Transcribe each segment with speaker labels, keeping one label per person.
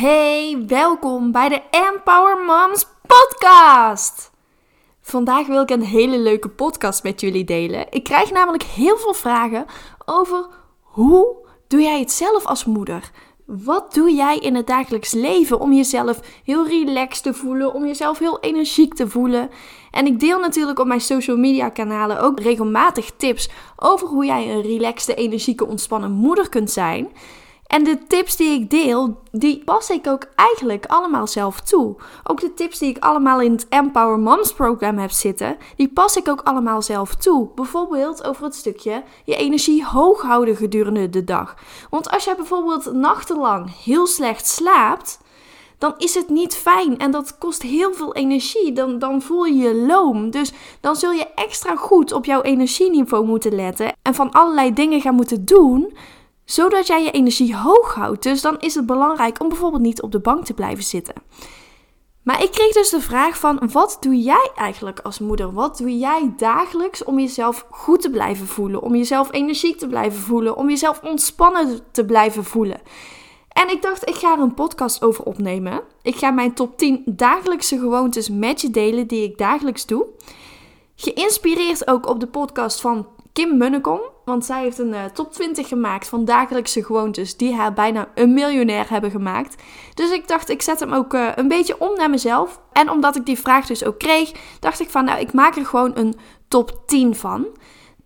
Speaker 1: Hey, welkom bij de Empower Moms podcast. Vandaag wil ik een hele leuke podcast met jullie delen. Ik krijg namelijk heel veel vragen over hoe doe jij het zelf als moeder? Wat doe jij in het dagelijks leven om jezelf heel relaxed te voelen, om jezelf heel energiek te voelen? En ik deel natuurlijk op mijn social media kanalen ook regelmatig tips over hoe jij een relaxte, energieke, ontspannen moeder kunt zijn. En de tips die ik deel, die pas ik ook eigenlijk allemaal zelf toe. Ook de tips die ik allemaal in het Empower Moms programma heb zitten, die pas ik ook allemaal zelf toe. Bijvoorbeeld over het stukje je energie hoog houden gedurende de dag. Want als jij bijvoorbeeld nachtenlang heel slecht slaapt, dan is het niet fijn en dat kost heel veel energie. Dan, dan voel je je loom. Dus dan zul je extra goed op jouw energieniveau moeten letten en van allerlei dingen gaan moeten doen zodat jij je energie hoog houdt. Dus dan is het belangrijk om bijvoorbeeld niet op de bank te blijven zitten. Maar ik kreeg dus de vraag van wat doe jij eigenlijk als moeder? Wat doe jij dagelijks om jezelf goed te blijven voelen, om jezelf energiek te blijven voelen, om jezelf ontspannen te blijven voelen? En ik dacht, ik ga er een podcast over opnemen. Ik ga mijn top 10 dagelijkse gewoontes met je delen die ik dagelijks doe. Geïnspireerd ook op de podcast van Kim Munnekom. Want zij heeft een uh, top 20 gemaakt van dagelijkse gewoontes die haar bijna een miljonair hebben gemaakt. Dus ik dacht, ik zet hem ook uh, een beetje om naar mezelf. En omdat ik die vraag dus ook kreeg, dacht ik van, nou, ik maak er gewoon een top 10 van.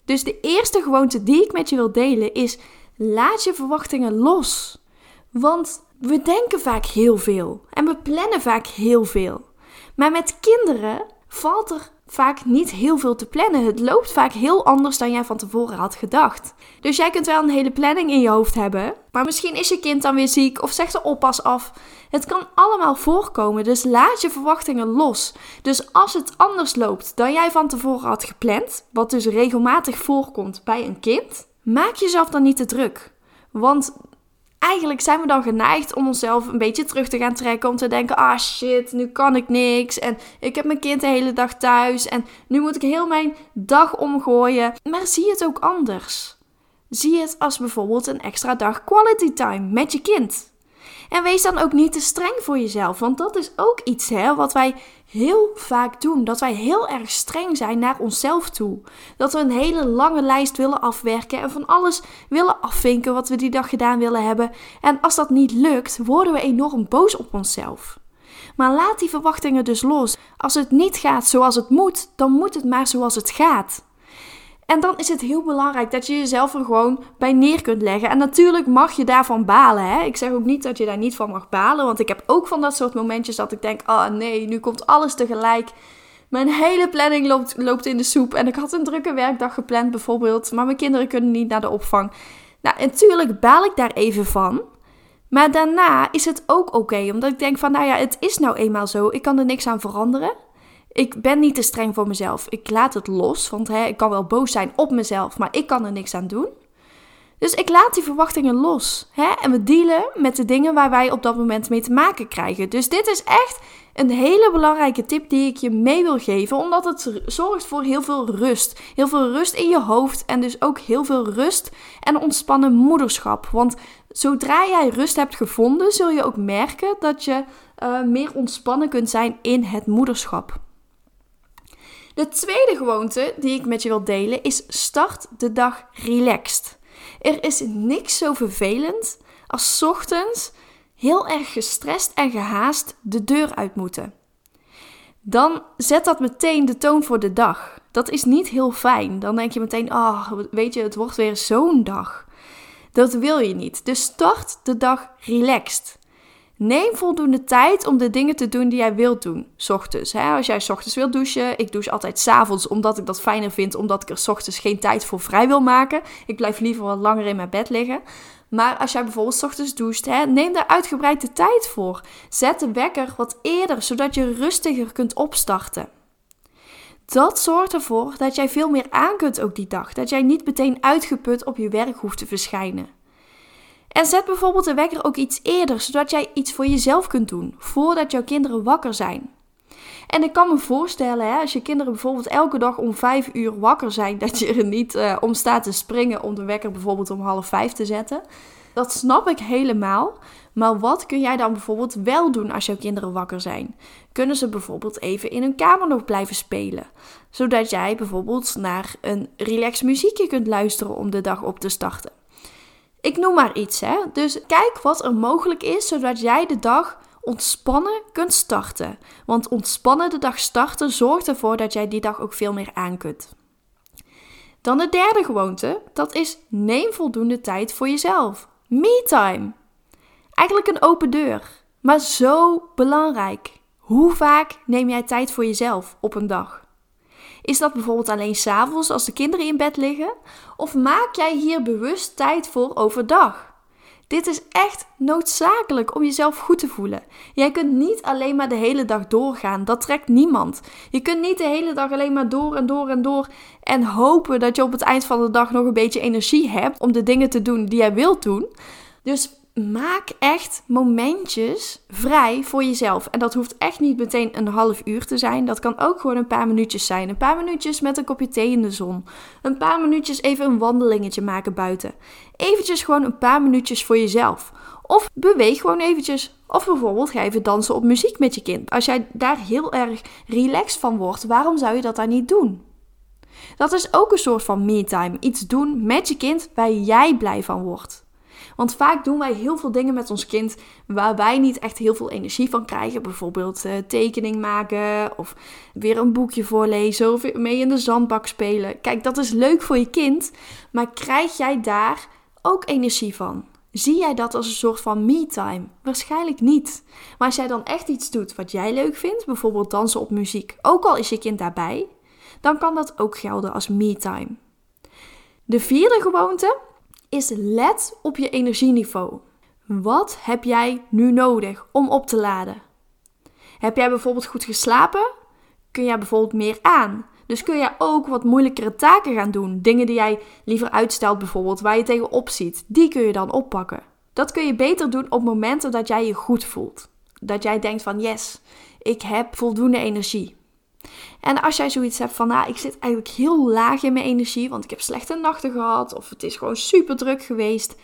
Speaker 1: Dus de eerste gewoonte die ik met je wil delen is: laat je verwachtingen los. Want we denken vaak heel veel en we plannen vaak heel veel. Maar met kinderen valt er vaak niet heel veel te plannen. Het loopt vaak heel anders dan jij van tevoren had gedacht. Dus jij kunt wel een hele planning in je hoofd hebben, maar misschien is je kind dan weer ziek of zegt de oppas af. Het kan allemaal voorkomen, dus laat je verwachtingen los. Dus als het anders loopt dan jij van tevoren had gepland, wat dus regelmatig voorkomt bij een kind, maak jezelf dan niet te druk. Want eigenlijk zijn we dan geneigd om onszelf een beetje terug te gaan trekken. Om te denken: ah shit, nu kan ik niks. En ik heb mijn kind de hele dag thuis. En nu moet ik heel mijn dag omgooien. Maar zie het ook anders. Zie het als bijvoorbeeld een extra dag quality time met je kind. En wees dan ook niet te streng voor jezelf, want dat is ook iets hè, wat wij heel vaak doen. Dat wij heel erg streng zijn naar onszelf toe. Dat we een hele lange lijst willen afwerken en van alles willen afvinken wat we die dag gedaan willen hebben. En als dat niet lukt, worden we enorm boos op onszelf. Maar laat die verwachtingen dus los. Als het niet gaat zoals het moet, dan moet het maar zoals het gaat. En dan is het heel belangrijk dat je jezelf er gewoon bij neer kunt leggen. En natuurlijk mag je daarvan balen. Hè? Ik zeg ook niet dat je daar niet van mag balen. Want ik heb ook van dat soort momentjes dat ik denk: oh nee, nu komt alles tegelijk. Mijn hele planning loopt, loopt in de soep. En ik had een drukke werkdag gepland bijvoorbeeld. Maar mijn kinderen kunnen niet naar de opvang. Nou, natuurlijk baal ik daar even van. Maar daarna is het ook oké. omdat ik denk van, nou ja, het is nou eenmaal zo. Ik kan er niks aan veranderen. Ik ben niet te streng voor mezelf. Ik laat het los, want hè, ik kan wel boos zijn op mezelf, maar ik kan er niks aan doen. Dus ik laat die verwachtingen los. Hè? En we dealen met de dingen waar wij op dat moment mee te maken krijgen. Dus dit is echt een hele belangrijke tip die ik je mee wil geven. Omdat het zorgt voor heel veel rust. Heel veel rust in je hoofd. En dus ook heel veel rust en ontspannen moederschap. Want zodra jij rust hebt gevonden, zul je ook merken dat je uh, meer ontspannen kunt zijn in het moederschap. De tweede gewoonte die ik met je wil delen is start de dag relaxed. Er is niks zo vervelend als ochtends heel erg gestrest en gehaast de deur uit moeten. Dan zet dat meteen de toon voor de dag. Dat is niet heel fijn. Dan denk je meteen, ah, oh, weet je, het wordt weer zo'n dag. Dat wil je niet. Dus start de dag relaxed. Neem voldoende tijd om de dingen te doen die jij wilt doen. Ochtends. Hè? Als jij ochtends wilt douchen. Ik douche altijd s avonds omdat ik dat fijner vind. Omdat ik er ochtends geen tijd voor vrij wil maken. Ik blijf liever wat langer in mijn bed liggen. Maar als jij bijvoorbeeld ochtends doucht, hè, neem daar uitgebreid de tijd voor. Zet de wekker wat eerder, zodat je rustiger kunt opstarten. Dat zorgt ervoor dat jij veel meer aan kunt ook die dag. Dat jij niet meteen uitgeput op je werk hoeft te verschijnen. En zet bijvoorbeeld de wekker ook iets eerder, zodat jij iets voor jezelf kunt doen, voordat jouw kinderen wakker zijn. En ik kan me voorstellen, hè, als je kinderen bijvoorbeeld elke dag om vijf uur wakker zijn, dat je er niet uh, om staat te springen om de wekker bijvoorbeeld om half vijf te zetten. Dat snap ik helemaal. Maar wat kun jij dan bijvoorbeeld wel doen als jouw kinderen wakker zijn? Kunnen ze bijvoorbeeld even in hun kamer nog blijven spelen? Zodat jij bijvoorbeeld naar een relax muziekje kunt luisteren om de dag op te starten. Ik noem maar iets, hè. Dus kijk wat er mogelijk is, zodat jij de dag ontspannen kunt starten. Want ontspannen de dag starten zorgt ervoor dat jij die dag ook veel meer aan kunt. Dan de derde gewoonte, dat is neem voldoende tijd voor jezelf. Me time. Eigenlijk een open deur, maar zo belangrijk. Hoe vaak neem jij tijd voor jezelf op een dag? Is dat bijvoorbeeld alleen s'avonds als de kinderen in bed liggen? Of maak jij hier bewust tijd voor overdag? Dit is echt noodzakelijk om jezelf goed te voelen. Jij kunt niet alleen maar de hele dag doorgaan. Dat trekt niemand. Je kunt niet de hele dag alleen maar door en door en door en hopen dat je op het eind van de dag nog een beetje energie hebt om de dingen te doen die jij wilt doen. Dus maak echt momentjes vrij voor jezelf. En dat hoeft echt niet meteen een half uur te zijn. Dat kan ook gewoon een paar minuutjes zijn. Een paar minuutjes met een kopje thee in de zon. Een paar minuutjes even een wandelingetje maken buiten. Eventjes gewoon een paar minuutjes voor jezelf. Of beweeg gewoon eventjes. Of bijvoorbeeld ga even dansen op muziek met je kind. Als jij daar heel erg relaxed van wordt, waarom zou je dat dan niet doen? Dat is ook een soort van me-time. Iets doen met je kind waar jij blij van wordt. Want vaak doen wij heel veel dingen met ons kind waar wij niet echt heel veel energie van krijgen. Bijvoorbeeld uh, tekening maken of weer een boekje voorlezen of mee in de zandbak spelen. Kijk, dat is leuk voor je kind, maar krijg jij daar ook energie van? Zie jij dat als een soort van me-time? Waarschijnlijk niet. Maar als jij dan echt iets doet wat jij leuk vindt, bijvoorbeeld dansen op muziek, ook al is je kind daarbij, dan kan dat ook gelden als me-time. De vierde gewoonte is let op je energieniveau. Wat heb jij nu nodig om op te laden? Heb jij bijvoorbeeld goed geslapen? Kun jij bijvoorbeeld meer aan? Dus kun jij ook wat moeilijkere taken gaan doen. Dingen die jij liever uitstelt, bijvoorbeeld, waar je tegenop ziet. Die kun je dan oppakken. Dat kun je beter doen op momenten dat jij je goed voelt. Dat jij denkt van yes, ik heb voldoende energie. En als jij zoiets hebt van, nou, ik zit eigenlijk heel laag in mijn energie, want ik heb slechte nachten gehad of het is gewoon super druk geweest.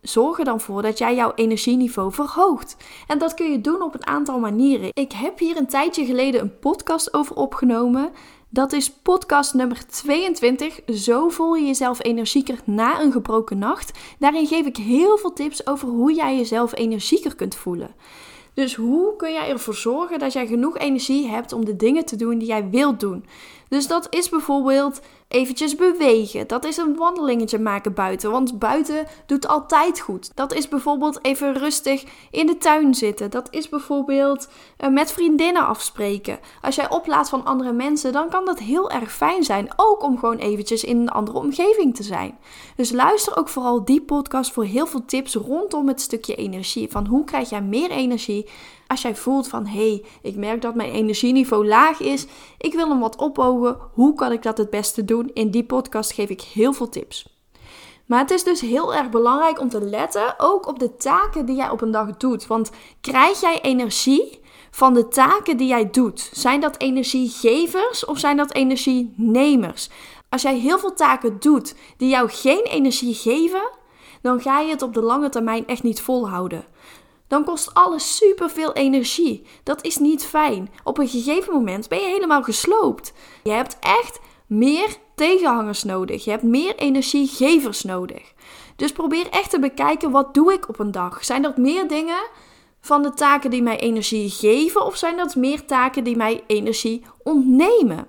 Speaker 1: Zorg er dan voor dat jij jouw energieniveau verhoogt. En dat kun je doen op een aantal manieren. Ik heb hier een tijdje geleden een podcast over opgenomen. Dat is podcast nummer 22. Zo voel je jezelf energieker na een gebroken nacht. Daarin geef ik heel veel tips over hoe jij jezelf energieker kunt voelen. Dus hoe kun jij ervoor zorgen dat jij genoeg energie hebt om de dingen te doen die jij wilt doen? Dus dat is bijvoorbeeld eventjes bewegen. Dat is een wandelingetje maken buiten, want buiten doet altijd goed. Dat is bijvoorbeeld even rustig in de tuin zitten. Dat is bijvoorbeeld uh, met vriendinnen afspreken. Als jij oplaat van andere mensen, dan kan dat heel erg fijn zijn. Ook om gewoon eventjes in een andere omgeving te zijn. Dus luister ook vooral die podcast voor heel veel tips rondom het stukje energie. Van hoe krijg jij meer energie als jij voelt van hé, hey, ik merk dat mijn energieniveau laag is, ik wil hem wat ophogen, hoe kan ik dat het beste doen? In die podcast geef ik heel veel tips. Maar het is dus heel erg belangrijk om te letten ook op de taken die jij op een dag doet. Want krijg jij energie van de taken die jij doet? Zijn dat energiegevers of zijn dat energienemers? Als jij heel veel taken doet die jou geen energie geven, dan ga je het op de lange termijn echt niet volhouden dan kost alles superveel energie. Dat is niet fijn. Op een gegeven moment ben je helemaal gesloopt. Je hebt echt meer tegenhangers nodig. Je hebt meer energiegevers nodig. Dus probeer echt te bekijken wat doe ik op een dag. Zijn dat meer dingen van de taken die mij energie geven of zijn dat meer taken die mij energie ontnemen?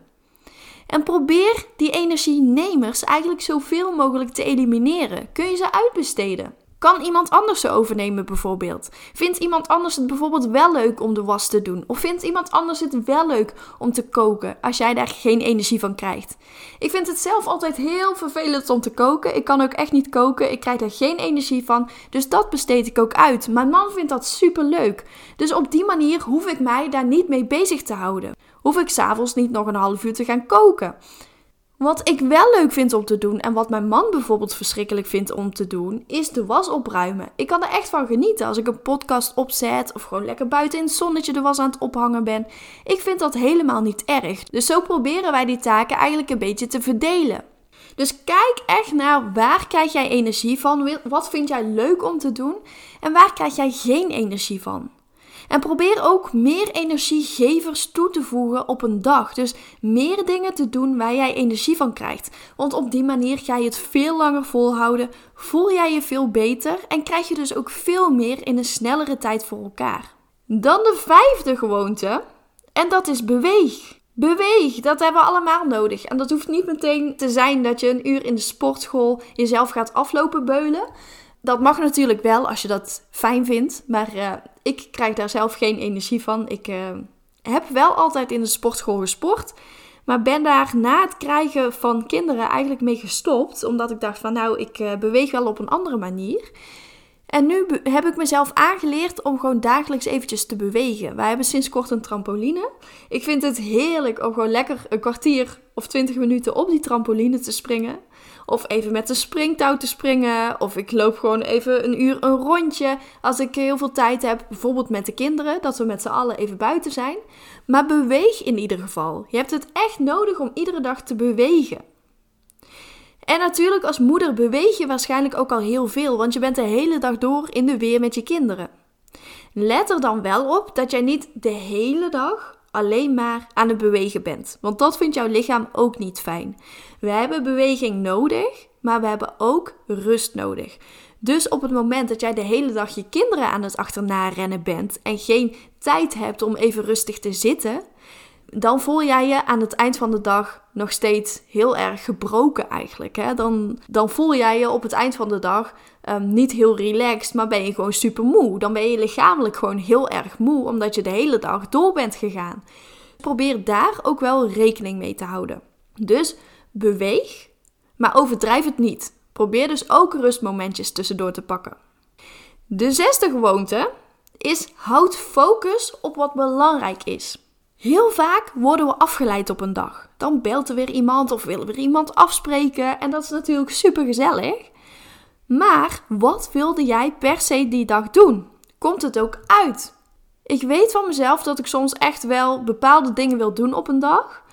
Speaker 1: En probeer die energienemers eigenlijk zoveel mogelijk te elimineren. Kun je ze uitbesteden? Kan iemand anders ze overnemen bijvoorbeeld? Vindt iemand anders het bijvoorbeeld wel leuk om de was te doen? Of vindt iemand anders het wel leuk om te koken als jij daar geen energie van krijgt? Ik vind het zelf altijd heel vervelend om te koken. Ik kan ook echt niet koken. Ik krijg daar geen energie van. Dus dat besteed ik ook uit. Mijn man vindt dat super leuk. Dus op die manier hoef ik mij daar niet mee bezig te houden. Hoef ik s'avonds niet nog een half uur te gaan koken. Wat ik wel leuk vind om te doen en wat mijn man bijvoorbeeld verschrikkelijk vindt om te doen, is de was opruimen. Ik kan er echt van genieten als ik een podcast opzet of gewoon lekker buiten in het zonnetje de was aan het ophangen ben. Ik vind dat helemaal niet erg. Dus zo proberen wij die taken eigenlijk een beetje te verdelen. Dus kijk echt naar waar krijg jij energie van? Wat vind jij leuk om te doen? En waar krijg jij geen energie van? En probeer ook meer energiegevers toe te voegen op een dag. Dus meer dingen te doen waar jij energie van krijgt. Want op die manier ga je het veel langer volhouden, voel jij je veel beter en krijg je dus ook veel meer in een snellere tijd voor elkaar. Dan de vijfde gewoonte, en dat is beweeg. Beweeg, dat hebben we allemaal nodig. En dat hoeft niet meteen te zijn dat je een uur in de sportschool jezelf gaat aflopen beulen. Dat mag natuurlijk wel als je dat fijn vindt, maar uh, ik krijg daar zelf geen energie van. Ik uh, heb wel altijd in de sportschool gesport, maar ben daar na het krijgen van kinderen eigenlijk mee gestopt, omdat ik dacht van nou, ik uh, beweeg wel op een andere manier. En nu heb ik mezelf aangeleerd om gewoon dagelijks eventjes te bewegen. Wij hebben sinds kort een trampoline. Ik vind het heerlijk om gewoon lekker een kwartier of twintig minuten op die trampoline te springen. Of even met de springtouw te springen. Of ik loop gewoon even een uur een rondje als ik heel veel tijd heb. Bijvoorbeeld met de kinderen, dat we met z'n allen even buiten zijn. Maar beweeg in ieder geval. Je hebt het echt nodig om iedere dag te bewegen. En natuurlijk als moeder beweeg je waarschijnlijk ook al heel veel, want je bent de hele dag door in de weer met je kinderen. Let er dan wel op dat jij niet de hele dag alleen maar aan het bewegen bent, want dat vindt jouw lichaam ook niet fijn. We hebben beweging nodig, maar we hebben ook rust nodig. Dus op het moment dat jij de hele dag je kinderen aan het achterna rennen bent en geen tijd hebt om even rustig te zitten, dan voel jij je aan het eind van de dag nog steeds heel erg gebroken eigenlijk. Hè? Dan, dan voel jij je op het eind van de dag um, niet heel relaxed, maar ben je gewoon super moe. Dan ben je lichamelijk gewoon heel erg moe, omdat je de hele dag door bent gegaan. Probeer daar ook wel rekening mee te houden. Dus beweeg, maar overdrijf het niet. Probeer dus ook rustmomentjes tussendoor te pakken. De zesde gewoonte is houd focus op wat belangrijk is. Heel vaak worden we afgeleid op een dag. Dan belt er weer iemand of willen we iemand afspreken en dat is natuurlijk super gezellig. Maar wat wilde jij per se die dag doen? Komt het ook uit? Ik weet van mezelf dat ik soms echt wel bepaalde dingen wil doen op een dag.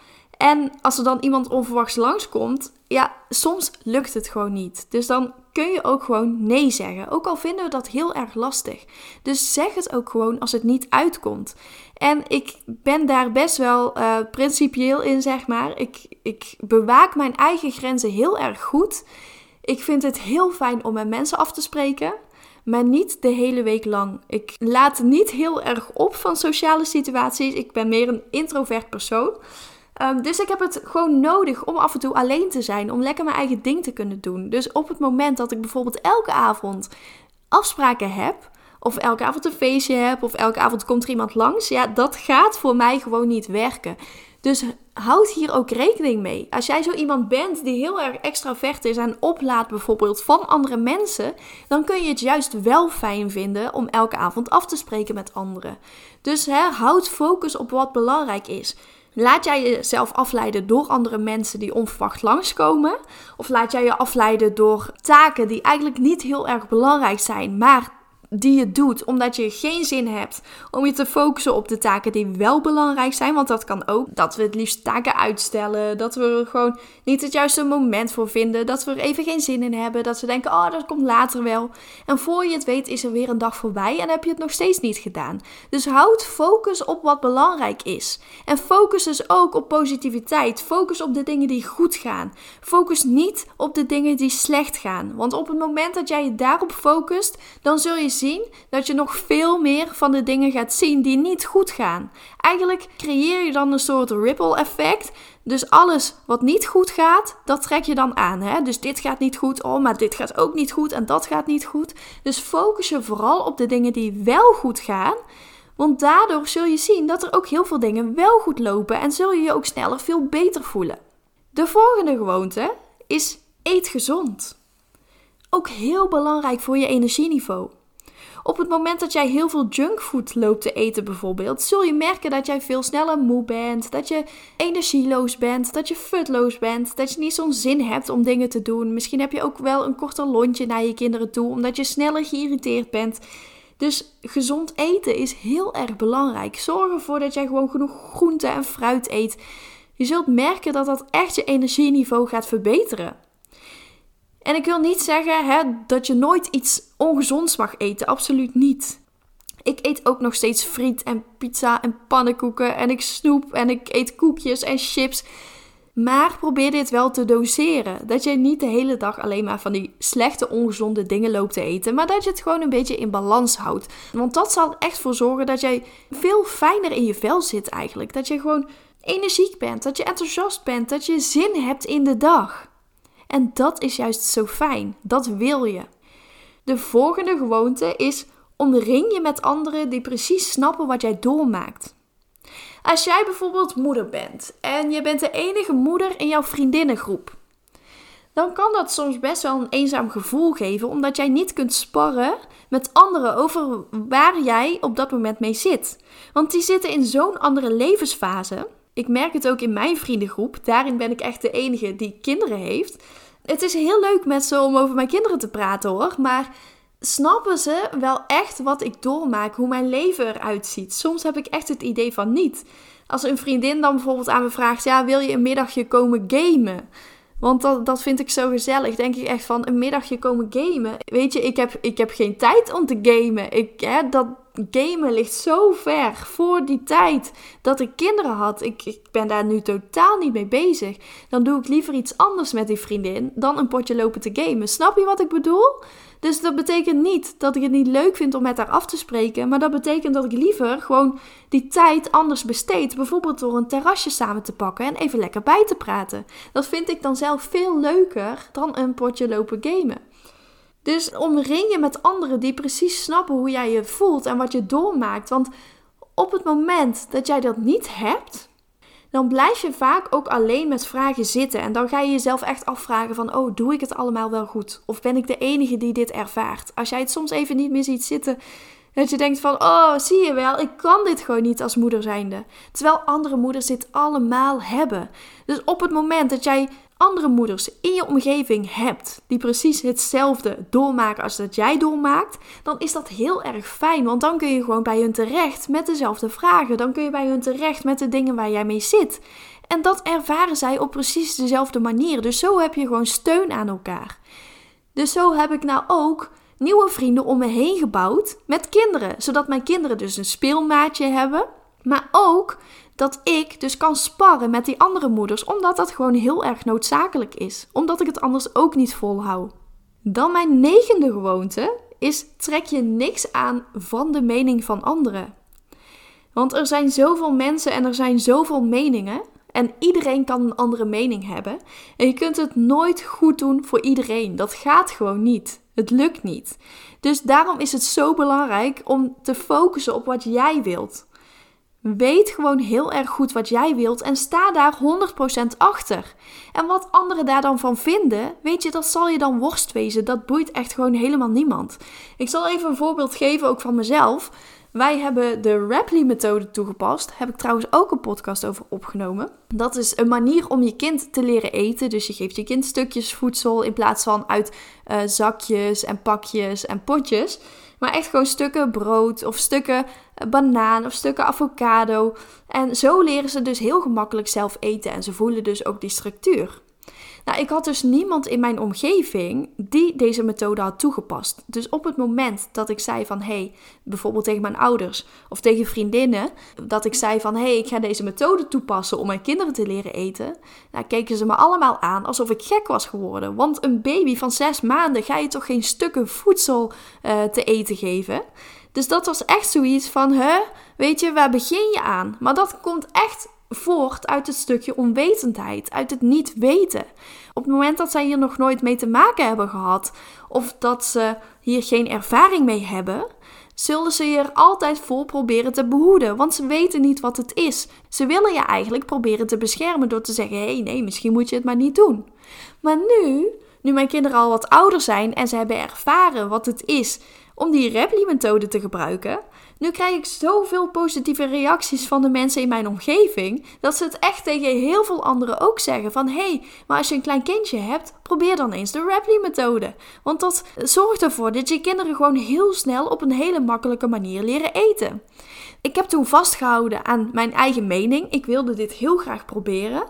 Speaker 1: En als er dan iemand onverwachts langskomt, ja, soms lukt het gewoon niet. Dus dan kun je ook gewoon nee zeggen. Ook al vinden we dat heel erg lastig. Dus zeg het ook gewoon als het niet uitkomt. En ik ben daar best wel uh, principieel in, zeg maar. Ik, ik bewaak mijn eigen grenzen heel erg goed. Ik vind het heel fijn om met mensen af te spreken maar niet de hele week lang. Ik laat niet heel erg op van sociale situaties. Ik ben meer een introvert persoon. Ehm, dus ik heb het gewoon nodig om af en toe alleen te zijn, om lekker mijn eigen ding te kunnen doen. Dus op het moment dat ik bijvoorbeeld elke avond afspraken heb, of elke avond een feestje heb, of elke avond komt er iemand langs, ja, dat gaat voor mij gewoon niet werken. Dus houd hier ook rekening mee. Als jij zo iemand bent die heel erg extravert is en oplaat bijvoorbeeld van andere mensen, dan kun je het juist wel fijn vinden om elke avond af te spreken met anderen. Dus houd focus op wat belangrijk is. Laat jij jezelf afleiden door andere mensen die onverwacht langskomen? Of laat jij je afleiden door taken die eigenlijk niet heel erg belangrijk zijn, maar die je doet omdat je geen zin hebt om je te focussen op de taken die wel belangrijk zijn. Want dat kan ook dat we het liefst taken uitstellen. Dat we er gewoon niet het juiste moment voor vinden. Dat we er even geen zin in hebben. Dat we denken, oh, dat komt later wel. En voor je het weet is er weer een dag voorbij en heb je het nog steeds niet gedaan. Dus houd focus op wat belangrijk is. En focus dus ook op positiviteit. Focus op de dingen die goed gaan. Focus niet op de dingen die slecht gaan. Want op het moment dat jij je daarop focust, dan zul je zien dat je nog veel meer van de dingen gaat zien die niet goed gaan. Eigenlijk creëer je dan een soort ripple effect. Dus alles wat niet goed gaat, dat trek je dan aan. Hè? Dus dit gaat niet goed, oh, maar dit gaat ook niet goed en dat gaat niet goed. Dus focus je vooral op de dingen die wel goed gaan. Want daardoor zul je zien dat er ook heel veel dingen wel goed lopen en zul je je ook sneller veel beter voelen. De volgende gewoonte is eet gezond. Ook heel belangrijk voor je energieniveau. Op het moment dat jij heel veel junkfood loopt te eten bijvoorbeeld, zul je merken dat jij veel sneller moe bent, dat je energieloos bent, dat je futloos bent, dat je niet zo'n zin hebt om dingen te doen. Misschien heb je ook wel een korter lontje naar je kinderen toe, omdat je sneller geïrriteerd bent. Dus gezond eten is heel erg belangrijk. Zorg ervoor dat jij gewoon genoeg groente en fruit eet. Je zult merken dat dat echt je energieniveau gaat verbeteren. En ik wil niet zeggen hè, dat je nooit iets ongezonds mag eten. Absoluut niet. Ik eet ook nog steeds friet en pizza en pannenkoeken. En ik snoep en ik eet koekjes en chips. Maar probeer dit wel te doseren. Dat jij niet de hele dag alleen maar van die slechte, ongezonde dingen loopt te eten. Maar dat je het gewoon een beetje in balans houdt. Want dat zal echt voor zorgen dat jij veel fijner in je vel zit eigenlijk. Dat je gewoon energiek bent. Dat je enthousiast bent. Dat je zin hebt in de dag. En dat is juist zo fijn. Dat wil je. De volgende gewoonte is omring je met anderen die precies snappen wat jij doormaakt. Als jij bijvoorbeeld moeder bent en je bent de enige moeder in jouw vriendinnengroep, dan kan dat soms best wel een eenzaam gevoel geven, omdat jij niet kunt sparren met anderen over waar jij op dat moment mee zit. Want die zitten in zo'n andere levensfase. Ik merk het ook in mijn vriendengroep. Daarin ben ik echt de enige die kinderen heeft. Het is heel leuk met ze om over mijn kinderen te praten hoor. Maar snappen ze wel echt wat ik doormaak, hoe mijn leven eruit ziet. Soms heb ik echt het idee van niet. Als een vriendin dan bijvoorbeeld aan me vraagt: Ja, wil je een middagje komen gamen? Want dat, dat vind ik zo gezellig. Denk ik echt van een middagje komen gamen. Weet je, ik heb, ik heb geen tijd om te gamen. Ik, hè, dat gamen ligt zo ver voor die tijd dat ik kinderen had. Ik, ik ben daar nu totaal niet mee bezig. Dan doe ik liever iets anders met die vriendin dan een potje lopen te gamen. Snap je wat ik bedoel? Dus dat betekent niet dat ik het niet leuk vind om met haar af te spreken. Maar dat betekent dat ik liever gewoon die tijd anders besteed. Bijvoorbeeld door een terrasje samen te pakken en even lekker bij te praten. Dat vind ik dan zelf veel leuker dan een potje lopen gamen. Dus omring je met anderen die precies snappen hoe jij je voelt en wat je doormaakt. Want op het moment dat jij dat niet hebt, dan blijf je vaak ook alleen met vragen zitten. En dan ga je jezelf echt afvragen van, oh, doe ik het allemaal wel goed? Of ben ik de enige die dit ervaart? Als jij het soms even niet meer ziet zitten, dat je denkt van, oh, zie je wel, ik kan dit gewoon niet als moeder zijnde. Terwijl andere moeders dit allemaal hebben. Dus op het moment dat jij andere moeders in je omgeving hebt die precies hetzelfde doormaken als dat jij doormaakt, dan is dat heel erg fijn. Want dan kun je gewoon bij hun terecht met dezelfde vragen. Dan kun je bij hun terecht met de dingen waar jij mee zit. En dat ervaren zij op precies dezelfde manier. Dus zo heb je gewoon steun aan elkaar. Dus zo heb ik nou ook nieuwe vrienden om me heen gebouwd met kinderen. Zodat mijn kinderen dus een speelmaatje hebben. Maar ook dat ik dus kan sparren met die andere moeders, omdat dat gewoon heel erg noodzakelijk is. Omdat ik het anders ook niet volhoud. Dan mijn negende gewoonte is trek je niks aan van de mening van anderen. Want er zijn zoveel mensen en er zijn zoveel meningen. En iedereen kan een andere mening hebben. En je kunt het nooit goed doen voor iedereen. Dat gaat gewoon niet. Het lukt niet. Dus daarom is het zo belangrijk om te focussen op wat jij wilt. Weet gewoon heel erg goed wat jij wilt en sta daar 100% achter. En wat anderen daar dan van vinden, weet je, dat zal je dan worst wezen. Dat boeit echt gewoon helemaal niemand. Ik zal even een voorbeeld geven, ook van mezelf. Wij hebben de Rapley-methode toegepast. Heb ik trouwens ook een podcast over opgenomen. Dat is een manier om je kind te leren eten. Dus je geeft je kind stukjes voedsel in plaats van uit uh, zakjes en pakjes en potjes. Maar echt gewoon stukken brood of stukken eh, banaan of stukken avocado. En zo leren ze dus heel gemakkelijk zelf eten en ze voelen dus ook die structuur. Nou, ik had dus niemand in mijn omgeving die deze methode had toegepast. Dus op het moment dat ik zei van hé, hey, bijvoorbeeld tegen mijn ouders of tegen vriendinnen, dat ik zei van hé, hey, ik ga deze methode toepassen om mijn kinderen te leren eten, nou keken ze me allemaal aan alsof ik gek was geworden. Want een baby van zes maanden ga je toch geen stukken voedsel uh, te eten geven? Dus dat was echt zoiets van, hè, weet je, waar begin je aan? Maar dat komt echt voort uit het stukje onwetendheid, uit het niet weten. Op het moment dat zij hier nog nooit mee te maken hebben gehad, of dat ze hier geen ervaring mee hebben, zullen ze je er altijd voor proberen te behoeden, want ze weten niet wat het is. Ze willen je eigenlijk proberen te beschermen door te zeggen: hé, hey, nee, misschien moet je het maar niet doen. Maar nu, nu mijn kinderen al wat ouder zijn en ze hebben ervaren wat het is om die Repli-methode te gebruiken, nu krijg ik zoveel positieve reacties van de mensen in mijn omgeving, dat ze het echt tegen heel veel anderen ook zeggen van hé, hey, maar als je een klein kindje hebt, probeer dan eens de Rapley-methode. Want dat zorgt ervoor dat je kinderen gewoon heel snel op een hele makkelijke manier leren eten. Ik heb toen vastgehouden aan mijn eigen mening. Ik wilde dit heel graag proberen.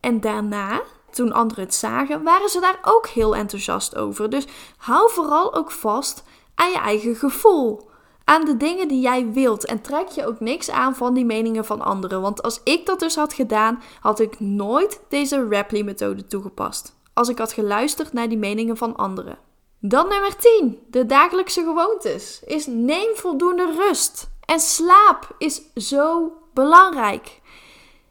Speaker 1: En daarna toen anderen het zagen, waren ze daar ook heel enthousiast over. Dus hou vooral ook vast aan je eigen gevoel. Aan de dingen die jij wilt. En trek je ook niks aan van die meningen van anderen. Want als ik dat dus had gedaan, had ik nooit deze Rapley-methode toegepast. Als ik had geluisterd naar die meningen van anderen. Dan nummer 10. De dagelijkse gewoontes. Is neem voldoende rust. En slaap is zo belangrijk.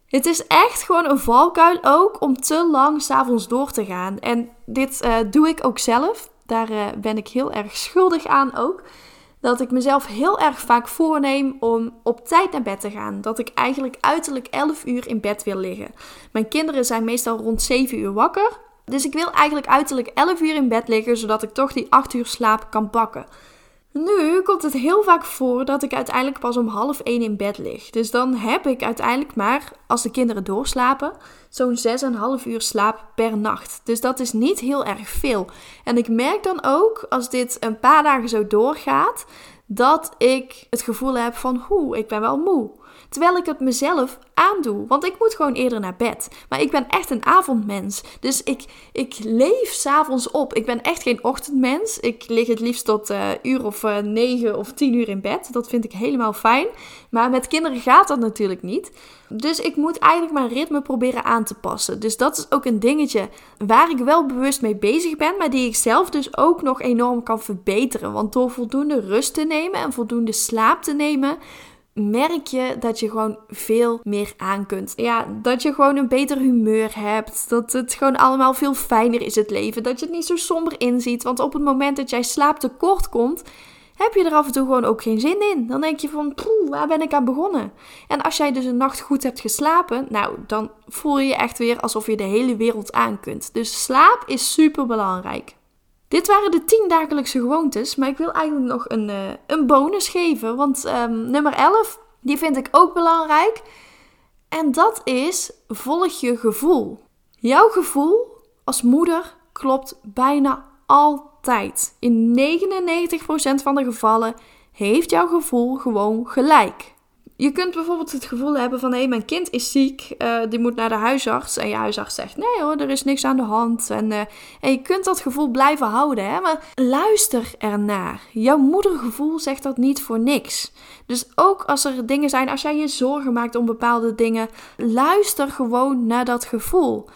Speaker 1: Het is echt gewoon een valkuil ook om te lang s'avonds door te gaan. En dit uh, doe ik ook zelf. Daar uh, ben ik heel erg schuldig aan ook. Dat ik mezelf heel erg vaak voorneem om op tijd naar bed te gaan. Dat ik eigenlijk uiterlijk 11 uur in bed wil liggen. Mijn kinderen zijn meestal rond 7 uur wakker. Dus ik wil eigenlijk uiterlijk 11 uur in bed liggen, zodat ik toch die 8 uur slaap kan pakken. Nu komt het heel vaak voor dat ik uiteindelijk pas om half 1 in bed lig. Dus dan heb ik uiteindelijk maar, als de kinderen doorslapen, zo'n 6,5 uur slaap per nacht. Dus dat is niet heel erg veel. En ik merk dan ook, als dit een paar dagen zo doorgaat, dat ik het gevoel heb van, hoe, ik ben wel moe. Terwijl ik het mezelf aandoe. Want ik moet gewoon eerder naar bed. Maar ik ben echt een avondmens. Dus ik, ik leef s'avonds op. Ik ben echt geen ochtendmens. Ik lig het liefst tot uh, uur of uh, negen of tien uur in bed. Dat vind ik helemaal fijn. Maar met kinderen gaat dat natuurlijk niet. Dus ik moet eigenlijk mijn ritme proberen aan te passen. Dus dat is ook een dingetje waar ik wel bewust mee bezig ben. Maar die ik zelf dus ook nog enorm kan verbeteren. Want door voldoende rust te nemen en voldoende slaap te nemen merk je dat je gewoon veel meer aan kunt. Ja, dat je gewoon een beter humeur hebt. Dat het gewoon allemaal veel fijner is het leven. Dat je het niet zo somber inziet. Want op het moment dat jij slaaptekort komt, heb je er af en toe gewoon ook geen zin in. Dan denk je van, poeh, waar ben ik aan begonnen? En als jij dus een nacht goed hebt geslapen, nou, dan voel je je echt weer alsof je de hele wereld aan kunt. Dus slaap is super belangrijk. Dit waren de 10 dagelijkse gewoontes, maar ik wil eigenlijk nog een, uh, een bonus geven. Want um, nummer 11, die vind ik ook belangrijk. En dat is volg je gevoel. Jouw gevoel als moeder klopt bijna altijd. In 99% van de gevallen heeft jouw gevoel gewoon gelijk. Je kunt bijvoorbeeld het gevoel hebben van hé, mijn kind is ziek, uh, die moet naar de huisarts. En je huisarts zegt nee hoor, er is niks aan de hand. En, uh, en je kunt dat gevoel blijven houden, hè? maar luister ernaar. Jouw moedergevoel zegt dat niet voor niks. Dus ook als er dingen zijn, als jij je zorgen maakt om bepaalde dingen, luister gewoon naar dat gevoel.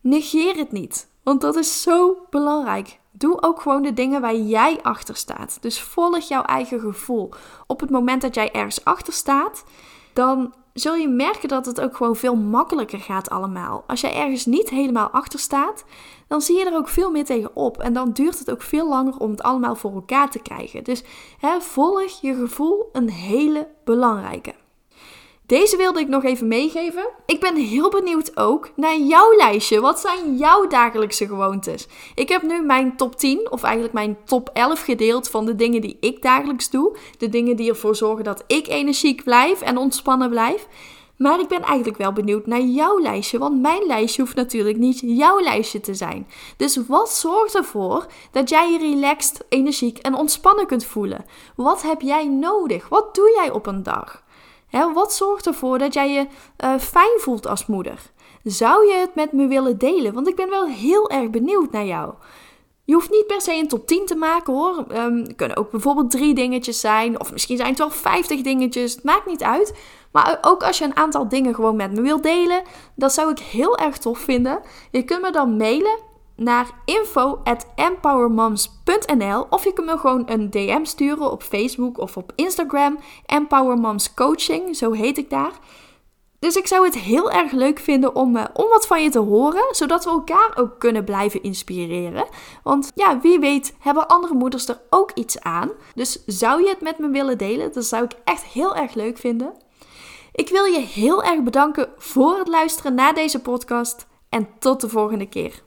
Speaker 1: Negeer het niet, want dat is zo belangrijk. Doe ook gewoon de dingen waar jij achter staat. Dus volg jouw eigen gevoel. Op het moment dat jij ergens achter staat, dan zul je merken dat het ook gewoon veel makkelijker gaat allemaal. Als jij ergens niet helemaal achter staat, dan zie je er ook veel meer tegen op. En dan duurt het ook veel langer om het allemaal voor elkaar te krijgen. Dus hè, volg je gevoel een hele belangrijke. Deze wilde ik nog even meegeven. Ik ben heel benieuwd ook naar jouw lijstje. Wat zijn jouw dagelijkse gewoontes? Ik heb nu mijn top 10, of eigenlijk mijn top 11 gedeeld van de dingen die ik dagelijks doe. De dingen die ervoor zorgen dat ik energiek blijf en ontspannen blijf. Maar ik ben eigenlijk wel benieuwd naar jouw lijstje, want mijn lijstje hoeft natuurlijk niet jouw lijstje te zijn. Dus wat zorgt ervoor dat jij je relaxed, energiek en ontspannen kunt voelen? Wat heb jij nodig? Wat doe jij op een dag? Wat zorgt ervoor dat jij je uh, fijn voelt als moeder? Zou je het met me willen delen? Want ik ben wel heel erg benieuwd naar jou. Je hoeft niet per se een top 10 te maken hoor. Um, kunnen ook bijvoorbeeld drie dingetjes zijn. Of misschien zijn het wel 50 dingetjes. Het maakt niet uit. Maar ook als je een aantal dingen gewoon met me wilt delen. Dat zou ik heel erg tof vinden. Je kunt me dan mailen naar info@empowermoms.nl of je kunt me gewoon een DM sturen op Facebook of op Instagram. Empower Moms Coaching, zo heet ik daar. Dus ik zou het heel erg leuk vinden om, uh, om wat van je te horen, zodat we elkaar ook kunnen blijven inspireren. Want ja, wie weet hebben andere moeders er ook iets aan. Dus zou je het met me willen delen? Dat zou ik echt heel erg leuk vinden. Ik wil je heel erg bedanken voor het luisteren naar deze podcast en tot de volgende keer.